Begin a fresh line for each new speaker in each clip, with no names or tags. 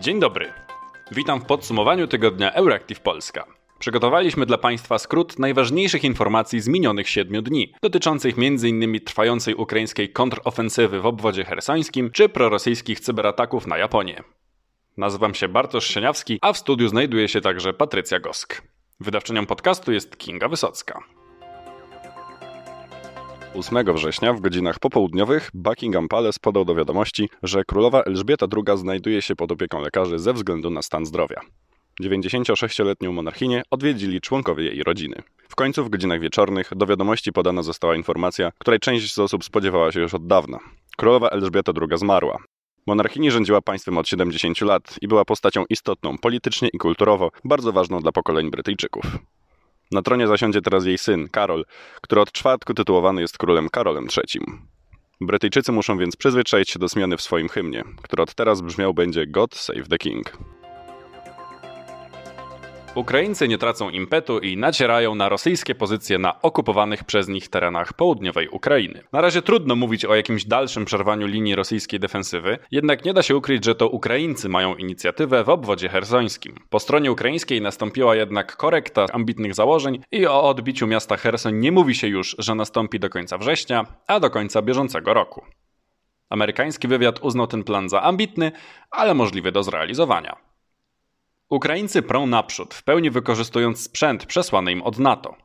Dzień dobry. Witam w podsumowaniu tygodnia Euractiv Polska. Przygotowaliśmy dla Państwa skrót najważniejszych informacji z minionych siedmiu dni, dotyczących m.in. trwającej ukraińskiej kontrofensywy w obwodzie hersońskim czy prorosyjskich cyberataków na Japonię. Nazywam się Bartosz Sieniawski, a w studiu znajduje się także Patrycja Gosk. Wydawczynią podcastu jest Kinga Wysocka. 8 września w godzinach popołudniowych Buckingham Palace podał do wiadomości, że królowa Elżbieta II znajduje się pod opieką lekarzy ze względu na stan zdrowia. 96-letnią monarchinię odwiedzili członkowie jej rodziny. W końcu w godzinach wieczornych do wiadomości podana została informacja, której część z osób spodziewała się już od dawna. Królowa Elżbieta II zmarła. Monarchini rządziła państwem od 70 lat i była postacią istotną politycznie i kulturowo, bardzo ważną dla pokoleń Brytyjczyków. Na tronie zasiądzie teraz jej syn, Karol, który od czwartku tytułowany jest królem Karolem III. Brytyjczycy muszą więc przyzwyczaić się do zmiany w swoim hymnie, który od teraz brzmiał będzie God Save the King. Ukraińcy nie tracą impetu i nacierają na rosyjskie pozycje na okupowanych przez nich terenach południowej Ukrainy. Na razie trudno mówić o jakimś dalszym przerwaniu linii rosyjskiej defensywy, jednak nie da się ukryć, że to Ukraińcy mają inicjatywę w obwodzie hersońskim. Po stronie ukraińskiej nastąpiła jednak korekta ambitnych założeń i o odbiciu miasta Hersoń nie mówi się już, że nastąpi do końca września, a do końca bieżącego roku. Amerykański wywiad uznał ten plan za ambitny, ale możliwy do zrealizowania. Ukraińcy prą naprzód, w pełni wykorzystując sprzęt przesłany im od NATO.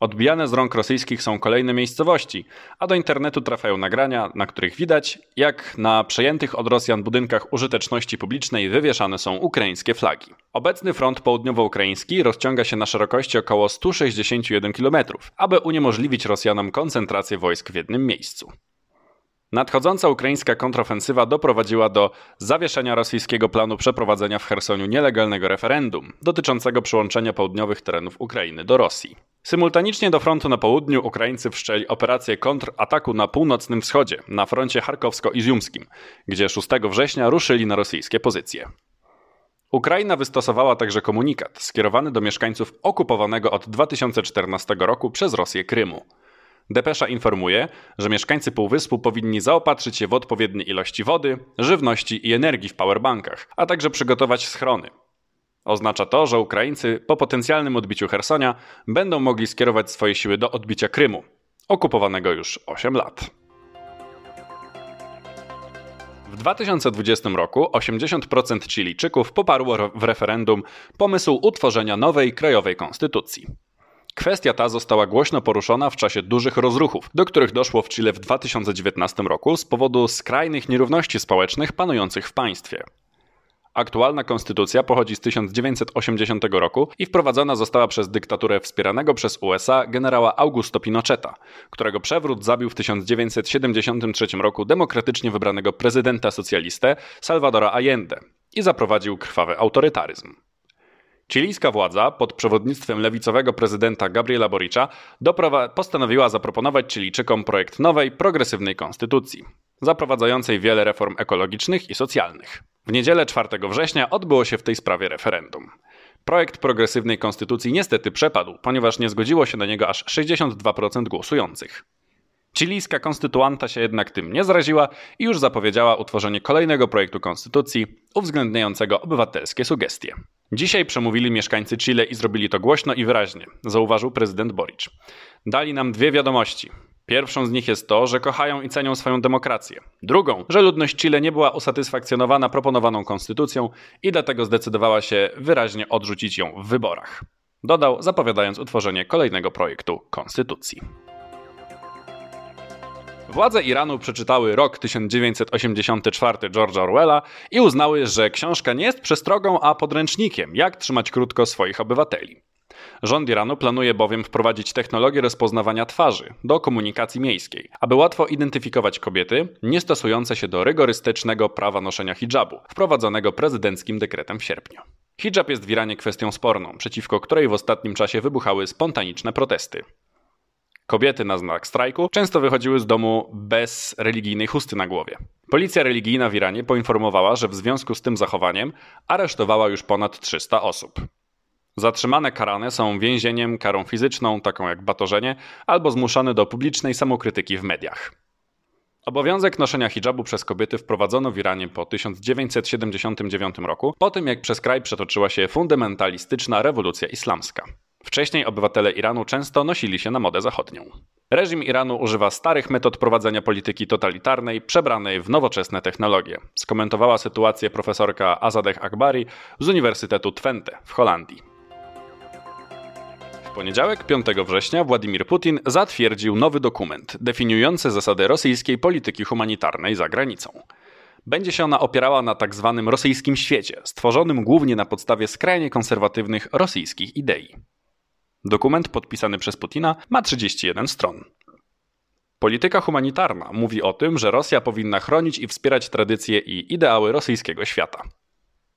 Odbijane z rąk rosyjskich są kolejne miejscowości, a do internetu trafiają nagrania, na których widać, jak na przejętych od Rosjan budynkach użyteczności publicznej wywieszane są ukraińskie flagi. Obecny front południowo-ukraiński rozciąga się na szerokości około 161 km, aby uniemożliwić Rosjanom koncentrację wojsk w jednym miejscu. Nadchodząca ukraińska kontrofensywa doprowadziła do zawieszenia rosyjskiego planu przeprowadzenia w Chersoniu nielegalnego referendum dotyczącego przyłączenia południowych terenów Ukrainy do Rosji. Symultanicznie do frontu na południu Ukraińcy wszczęli operację kontrataku na północnym wschodzie, na froncie charkowsko-izjumskim, gdzie 6 września ruszyli na rosyjskie pozycje. Ukraina wystosowała także komunikat skierowany do mieszkańców okupowanego od 2014 roku przez Rosję Krymu. Depesza informuje, że mieszkańcy Półwyspu powinni zaopatrzyć się w odpowiednie ilości wody, żywności i energii w powerbankach, a także przygotować schrony. Oznacza to, że Ukraińcy po potencjalnym odbiciu Hersonia będą mogli skierować swoje siły do odbicia Krymu, okupowanego już 8 lat. W 2020 roku 80% Chilijczyków poparło w referendum pomysł utworzenia nowej krajowej konstytucji. Kwestia ta została głośno poruszona w czasie dużych rozruchów, do których doszło w Chile w 2019 roku z powodu skrajnych nierówności społecznych panujących w państwie. Aktualna konstytucja pochodzi z 1980 roku i wprowadzona została przez dyktaturę wspieranego przez USA generała Augusto Pinocheta, którego przewrót zabił w 1973 roku demokratycznie wybranego prezydenta socjalistę Salvadora Allende i zaprowadził krwawy autorytaryzm. Chilijska władza pod przewodnictwem lewicowego prezydenta Gabriela Boricza postanowiła zaproponować Chilijczykom projekt nowej, progresywnej konstytucji, zaprowadzającej wiele reform ekologicznych i socjalnych. W niedzielę 4 września odbyło się w tej sprawie referendum. Projekt progresywnej konstytucji niestety przepadł, ponieważ nie zgodziło się na niego aż 62% głosujących. Chilijska konstytuanta się jednak tym nie zraziła i już zapowiedziała utworzenie kolejnego projektu konstytucji uwzględniającego obywatelskie sugestie. Dzisiaj przemówili mieszkańcy Chile i zrobili to głośno i wyraźnie, zauważył prezydent Boric. Dali nam dwie wiadomości. Pierwszą z nich jest to, że kochają i cenią swoją demokrację. Drugą, że ludność Chile nie była usatysfakcjonowana proponowaną konstytucją i dlatego zdecydowała się wyraźnie odrzucić ją w wyborach. Dodał, zapowiadając utworzenie kolejnego projektu konstytucji. Władze Iranu przeczytały rok 1984 George'a Orwella i uznały, że książka nie jest przestrogą, a podręcznikiem, jak trzymać krótko swoich obywateli. Rząd Iranu planuje bowiem wprowadzić technologię rozpoznawania twarzy do komunikacji miejskiej, aby łatwo identyfikować kobiety nie stosujące się do rygorystycznego prawa noszenia hijabu, wprowadzonego prezydenckim dekretem w sierpniu. Hijab jest w Iranie kwestią sporną, przeciwko której w ostatnim czasie wybuchały spontaniczne protesty. Kobiety na znak strajku często wychodziły z domu bez religijnej chusty na głowie. Policja religijna w Iranie poinformowała, że w związku z tym zachowaniem aresztowała już ponad 300 osób. Zatrzymane karane są więzieniem, karą fizyczną, taką jak batorzenie, albo zmuszane do publicznej samokrytyki w mediach. Obowiązek noszenia hijabu przez kobiety wprowadzono w Iranie po 1979 roku, po tym jak przez kraj przetoczyła się fundamentalistyczna rewolucja islamska. Wcześniej obywatele Iranu często nosili się na modę zachodnią. Reżim Iranu używa starych metod prowadzenia polityki totalitarnej, przebranej w nowoczesne technologie. Skomentowała sytuację profesorka Azadeh Akbari z Uniwersytetu Twente w Holandii. W poniedziałek, 5 września, Władimir Putin zatwierdził nowy dokument definiujący zasady rosyjskiej polityki humanitarnej za granicą. Będzie się ona opierała na tak zwanym rosyjskim świecie, stworzonym głównie na podstawie skrajnie konserwatywnych rosyjskich idei. Dokument podpisany przez Putina ma 31 stron. Polityka humanitarna mówi o tym, że Rosja powinna chronić i wspierać tradycje i ideały rosyjskiego świata.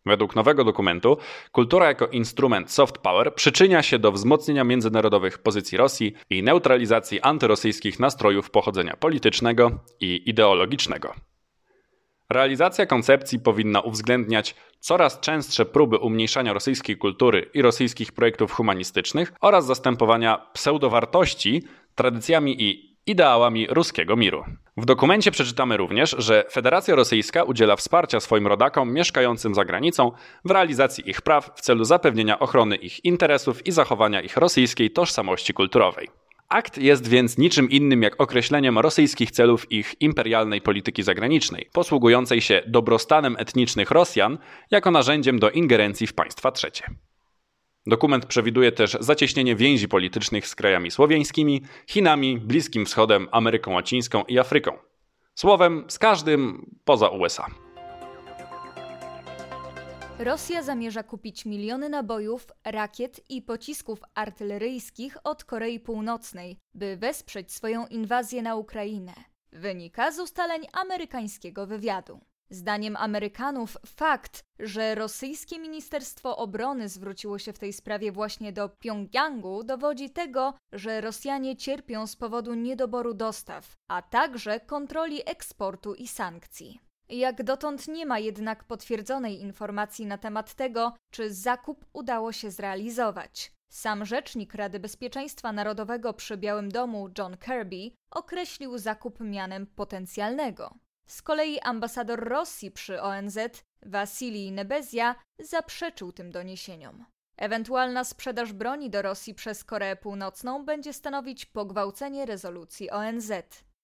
Według nowego dokumentu, kultura jako instrument soft power przyczynia się do wzmocnienia międzynarodowych pozycji Rosji i neutralizacji antyrosyjskich nastrojów pochodzenia politycznego i ideologicznego. Realizacja koncepcji powinna uwzględniać coraz częstsze próby umniejszania rosyjskiej kultury i rosyjskich projektów humanistycznych oraz zastępowania pseudowartości tradycjami i ideałami ruskiego miru. W dokumencie przeczytamy również, że Federacja Rosyjska udziela wsparcia swoim rodakom mieszkającym za granicą w realizacji ich praw w celu zapewnienia ochrony ich interesów i zachowania ich rosyjskiej tożsamości kulturowej. Akt jest więc niczym innym jak określeniem rosyjskich celów ich imperialnej polityki zagranicznej, posługującej się dobrostanem etnicznych Rosjan jako narzędziem do ingerencji w państwa trzecie. Dokument przewiduje też zacieśnienie więzi politycznych z krajami słowiańskimi, Chinami, Bliskim Wschodem, Ameryką Łacińską i Afryką. Słowem, z każdym poza USA.
Rosja zamierza kupić miliony nabojów, rakiet i pocisków artyleryjskich od Korei Północnej, by wesprzeć swoją inwazję na Ukrainę. Wynika z ustaleń amerykańskiego wywiadu. Zdaniem Amerykanów fakt, że rosyjskie Ministerstwo Obrony zwróciło się w tej sprawie właśnie do Pjongjangu, dowodzi tego, że Rosjanie cierpią z powodu niedoboru dostaw, a także kontroli eksportu i sankcji. Jak dotąd nie ma jednak potwierdzonej informacji na temat tego, czy zakup udało się zrealizować. Sam rzecznik Rady Bezpieczeństwa Narodowego przy Białym Domu, John Kirby, określił zakup mianem potencjalnego. Z kolei ambasador Rosji przy ONZ, Wasilij Nebezja, zaprzeczył tym doniesieniom. Ewentualna sprzedaż broni do Rosji przez Koreę Północną będzie stanowić pogwałcenie rezolucji ONZ.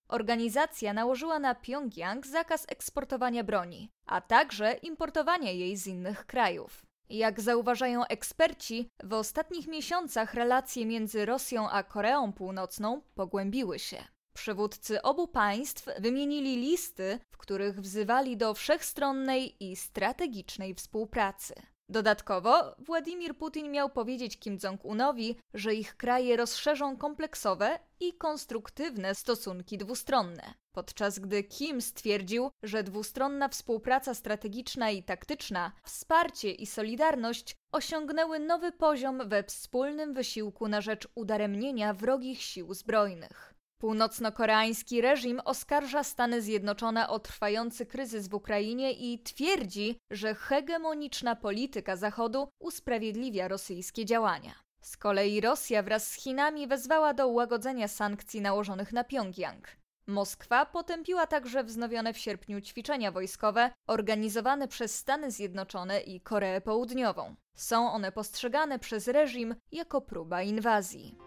Organizacja nałożyła na Pjongjang zakaz eksportowania broni, a także importowania jej z innych krajów. Jak zauważają eksperci, w ostatnich miesiącach relacje między Rosją a Koreą Północną pogłębiły się. Przywódcy obu państw wymienili listy, w których wzywali do wszechstronnej i strategicznej współpracy. Dodatkowo Władimir Putin miał powiedzieć Kim Jong-unowi, że ich kraje rozszerzą kompleksowe i konstruktywne stosunki dwustronne. Podczas gdy Kim stwierdził, że dwustronna współpraca strategiczna i taktyczna, wsparcie i solidarność osiągnęły nowy poziom we wspólnym wysiłku na rzecz udaremnienia wrogich sił zbrojnych. Północno-koreański reżim oskarża Stany Zjednoczone o trwający kryzys w Ukrainie i twierdzi, że hegemoniczna polityka Zachodu usprawiedliwia rosyjskie działania. Z kolei Rosja wraz z Chinami wezwała do ułagodzenia sankcji nałożonych na Pjongjang. Moskwa potępiła także wznowione w sierpniu ćwiczenia wojskowe organizowane przez Stany Zjednoczone i Koreę Południową. Są one postrzegane przez reżim jako próba inwazji.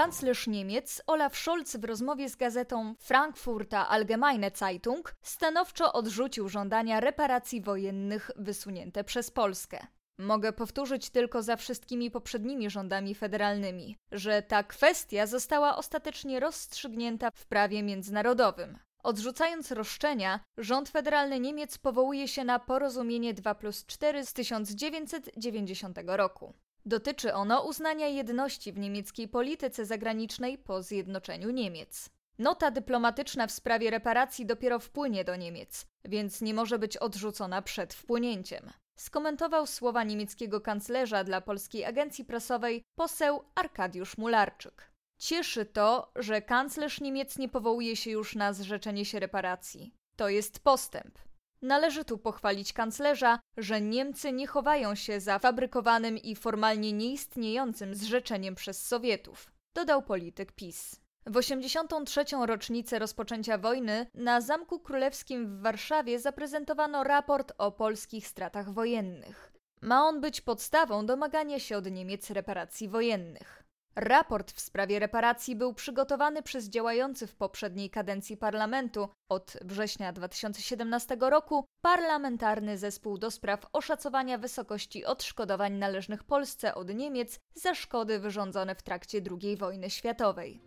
Kanclerz Niemiec Olaf Scholz w rozmowie z gazetą Frankfurter Allgemeine Zeitung stanowczo odrzucił żądania reparacji wojennych wysunięte przez Polskę. Mogę powtórzyć tylko za wszystkimi poprzednimi rządami federalnymi, że ta kwestia została ostatecznie rozstrzygnięta w prawie międzynarodowym. Odrzucając roszczenia, rząd federalny Niemiec powołuje się na porozumienie 2 plus 4 z 1990 roku. Dotyczy ono uznania jedności w niemieckiej polityce zagranicznej po zjednoczeniu Niemiec. Nota dyplomatyczna w sprawie reparacji dopiero wpłynie do Niemiec, więc nie może być odrzucona przed wpłynięciem. Skomentował słowa niemieckiego kanclerza dla polskiej agencji prasowej poseł Arkadiusz Mularczyk. Cieszy to, że kanclerz Niemiec nie powołuje się już na zrzeczenie się reparacji. To jest postęp. Należy tu pochwalić kanclerza, że Niemcy nie chowają się za fabrykowanym i formalnie nieistniejącym zrzeczeniem przez Sowietów, dodał polityk PiS. W 83. rocznicę rozpoczęcia wojny na Zamku Królewskim w Warszawie zaprezentowano raport o polskich stratach wojennych. Ma on być podstawą domagania się od Niemiec reparacji wojennych. Raport w sprawie reparacji był przygotowany przez działający w poprzedniej kadencji parlamentu od września 2017 roku Parlamentarny Zespół do spraw oszacowania wysokości odszkodowań należnych Polsce od Niemiec za szkody wyrządzone w trakcie II wojny światowej.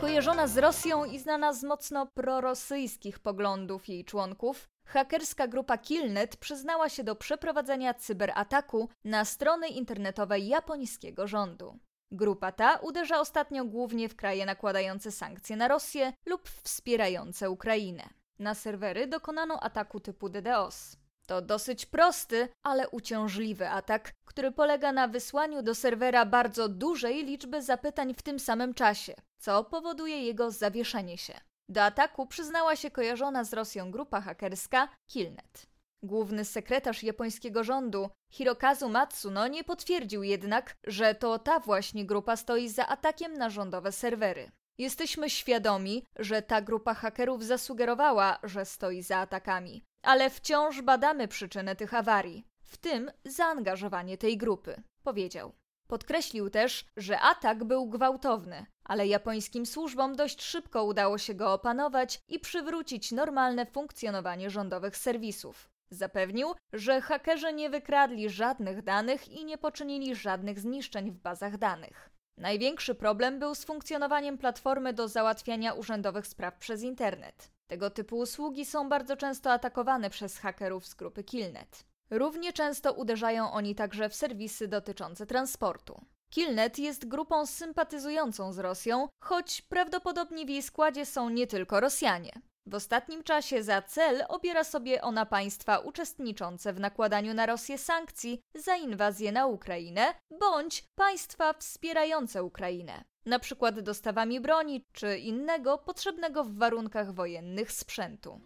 Kojarzona z Rosją i znana z mocno prorosyjskich poglądów jej członków, hakerska grupa Killnet przyznała się do przeprowadzenia cyberataku na strony internetowe japońskiego rządu. Grupa ta uderza ostatnio głównie w kraje nakładające sankcje na Rosję lub wspierające Ukrainę. Na serwery dokonano ataku typu DDoS. To dosyć prosty, ale uciążliwy atak, który polega na wysłaniu do serwera bardzo dużej liczby zapytań w tym samym czasie, co powoduje jego zawieszenie się. Do ataku przyznała się kojarzona z Rosją grupa hakerska Killnet. Główny sekretarz japońskiego rządu, Hirokazu Matsuno, nie potwierdził jednak, że to ta właśnie grupa stoi za atakiem na rządowe serwery. Jesteśmy świadomi, że ta grupa hakerów zasugerowała, że stoi za atakami, ale wciąż badamy przyczyny tych awarii, w tym zaangażowanie tej grupy, powiedział. Podkreślił też, że atak był gwałtowny, ale japońskim służbom dość szybko udało się go opanować i przywrócić normalne funkcjonowanie rządowych serwisów. Zapewnił, że hakerzy nie wykradli żadnych danych i nie poczynili żadnych zniszczeń w bazach danych. Największy problem był z funkcjonowaniem platformy do załatwiania urzędowych spraw przez internet. Tego typu usługi są bardzo często atakowane przez hakerów z grupy Killnet. Równie często uderzają oni także w serwisy dotyczące transportu. Killnet jest grupą sympatyzującą z Rosją, choć prawdopodobnie w jej składzie są nie tylko Rosjanie. W ostatnim czasie za cel obiera sobie ona państwa uczestniczące w nakładaniu na Rosję sankcji za inwazję na Ukrainę bądź państwa wspierające Ukrainę, na przykład dostawami broni czy innego potrzebnego w warunkach wojennych sprzętu.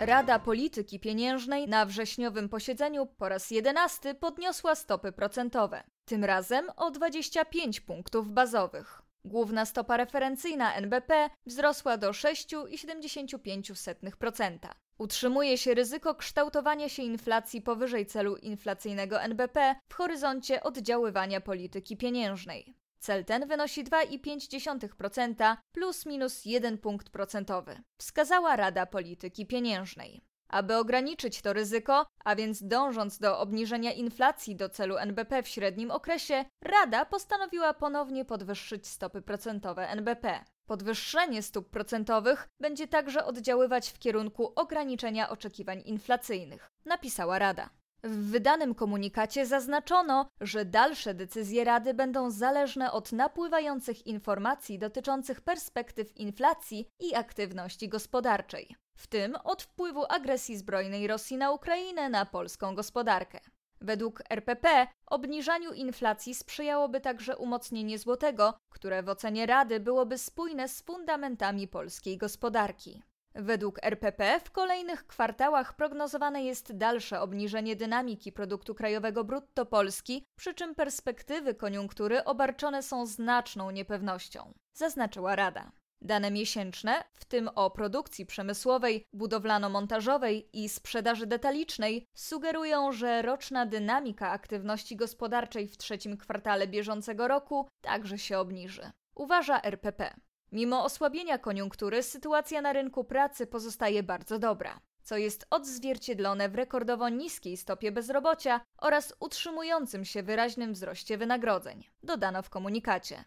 Rada Polityki Pieniężnej na wrześniowym posiedzeniu po raz jedenasty podniosła stopy procentowe, tym razem o 25 punktów bazowych. Główna stopa referencyjna NBP wzrosła do 6,75%. Utrzymuje się ryzyko kształtowania się inflacji powyżej celu inflacyjnego NBP w horyzoncie oddziaływania polityki pieniężnej. Cel ten wynosi 2,5% plus minus 1 punkt procentowy, wskazała Rada Polityki Pieniężnej. Aby ograniczyć to ryzyko, a więc dążąc do obniżenia inflacji do celu NBP w średnim okresie, Rada postanowiła ponownie podwyższyć stopy procentowe NBP. Podwyższenie stóp procentowych będzie także oddziaływać w kierunku ograniczenia oczekiwań inflacyjnych, napisała Rada. W wydanym komunikacie zaznaczono, że dalsze decyzje Rady będą zależne od napływających informacji dotyczących perspektyw inflacji i aktywności gospodarczej, w tym od wpływu agresji zbrojnej Rosji na Ukrainę na polską gospodarkę. Według RPP obniżaniu inflacji sprzyjałoby także umocnienie złotego, które w ocenie Rady byłoby spójne z fundamentami polskiej gospodarki. Według RPP w kolejnych kwartałach prognozowane jest dalsze obniżenie dynamiki produktu krajowego brutto Polski, przy czym perspektywy koniunktury obarczone są znaczną niepewnością, zaznaczyła Rada. Dane miesięczne, w tym o produkcji przemysłowej, budowlano-montażowej i sprzedaży detalicznej, sugerują, że roczna dynamika aktywności gospodarczej w trzecim kwartale bieżącego roku także się obniży. Uważa RPP. Mimo osłabienia koniunktury, sytuacja na rynku pracy pozostaje bardzo dobra, co jest odzwierciedlone w rekordowo niskiej stopie bezrobocia oraz utrzymującym się wyraźnym wzroście wynagrodzeń, dodano w komunikacie.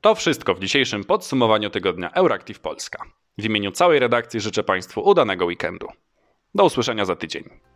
To wszystko w dzisiejszym podsumowaniu tygodnia Euractiv Polska. W imieniu całej redakcji życzę Państwu udanego weekendu. Do usłyszenia za tydzień.